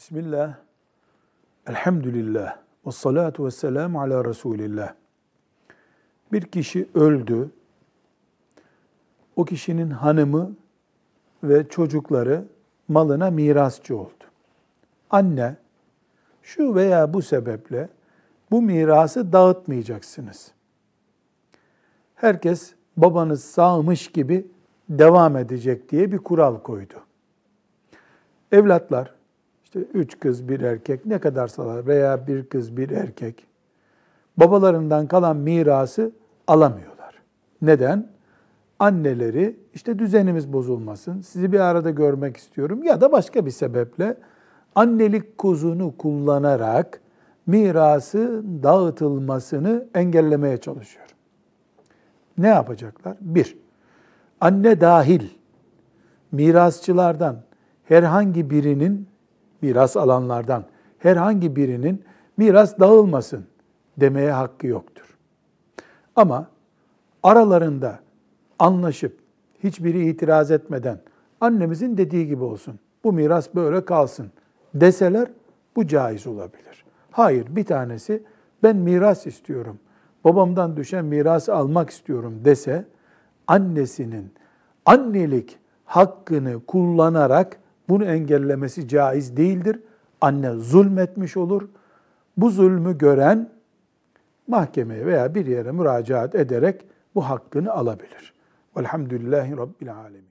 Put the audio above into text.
Bismillah, elhamdülillah, ve salatu ve selamu ala Resulillah. Bir kişi öldü, o kişinin hanımı ve çocukları malına mirasçı oldu. Anne, şu veya bu sebeple bu mirası dağıtmayacaksınız. Herkes babanız sağmış gibi devam edecek diye bir kural koydu. Evlatlar, işte üç kız bir erkek ne kadar salar veya bir kız bir erkek babalarından kalan mirası alamıyorlar. Neden? Anneleri işte düzenimiz bozulmasın, sizi bir arada görmek istiyorum ya da başka bir sebeple annelik kuzunu kullanarak mirası dağıtılmasını engellemeye çalışıyor. Ne yapacaklar? Bir, anne dahil mirasçılardan herhangi birinin miras alanlardan herhangi birinin miras dağılmasın demeye hakkı yoktur. Ama aralarında anlaşıp hiçbiri itiraz etmeden annemizin dediği gibi olsun. Bu miras böyle kalsın deseler bu caiz olabilir. Hayır bir tanesi ben miras istiyorum. Babamdan düşen mirası almak istiyorum dese annesinin annelik hakkını kullanarak bunu engellemesi caiz değildir. Anne zulmetmiş olur. Bu zulmü gören mahkemeye veya bir yere müracaat ederek bu hakkını alabilir. Velhamdülillahi Rabbil Alemin.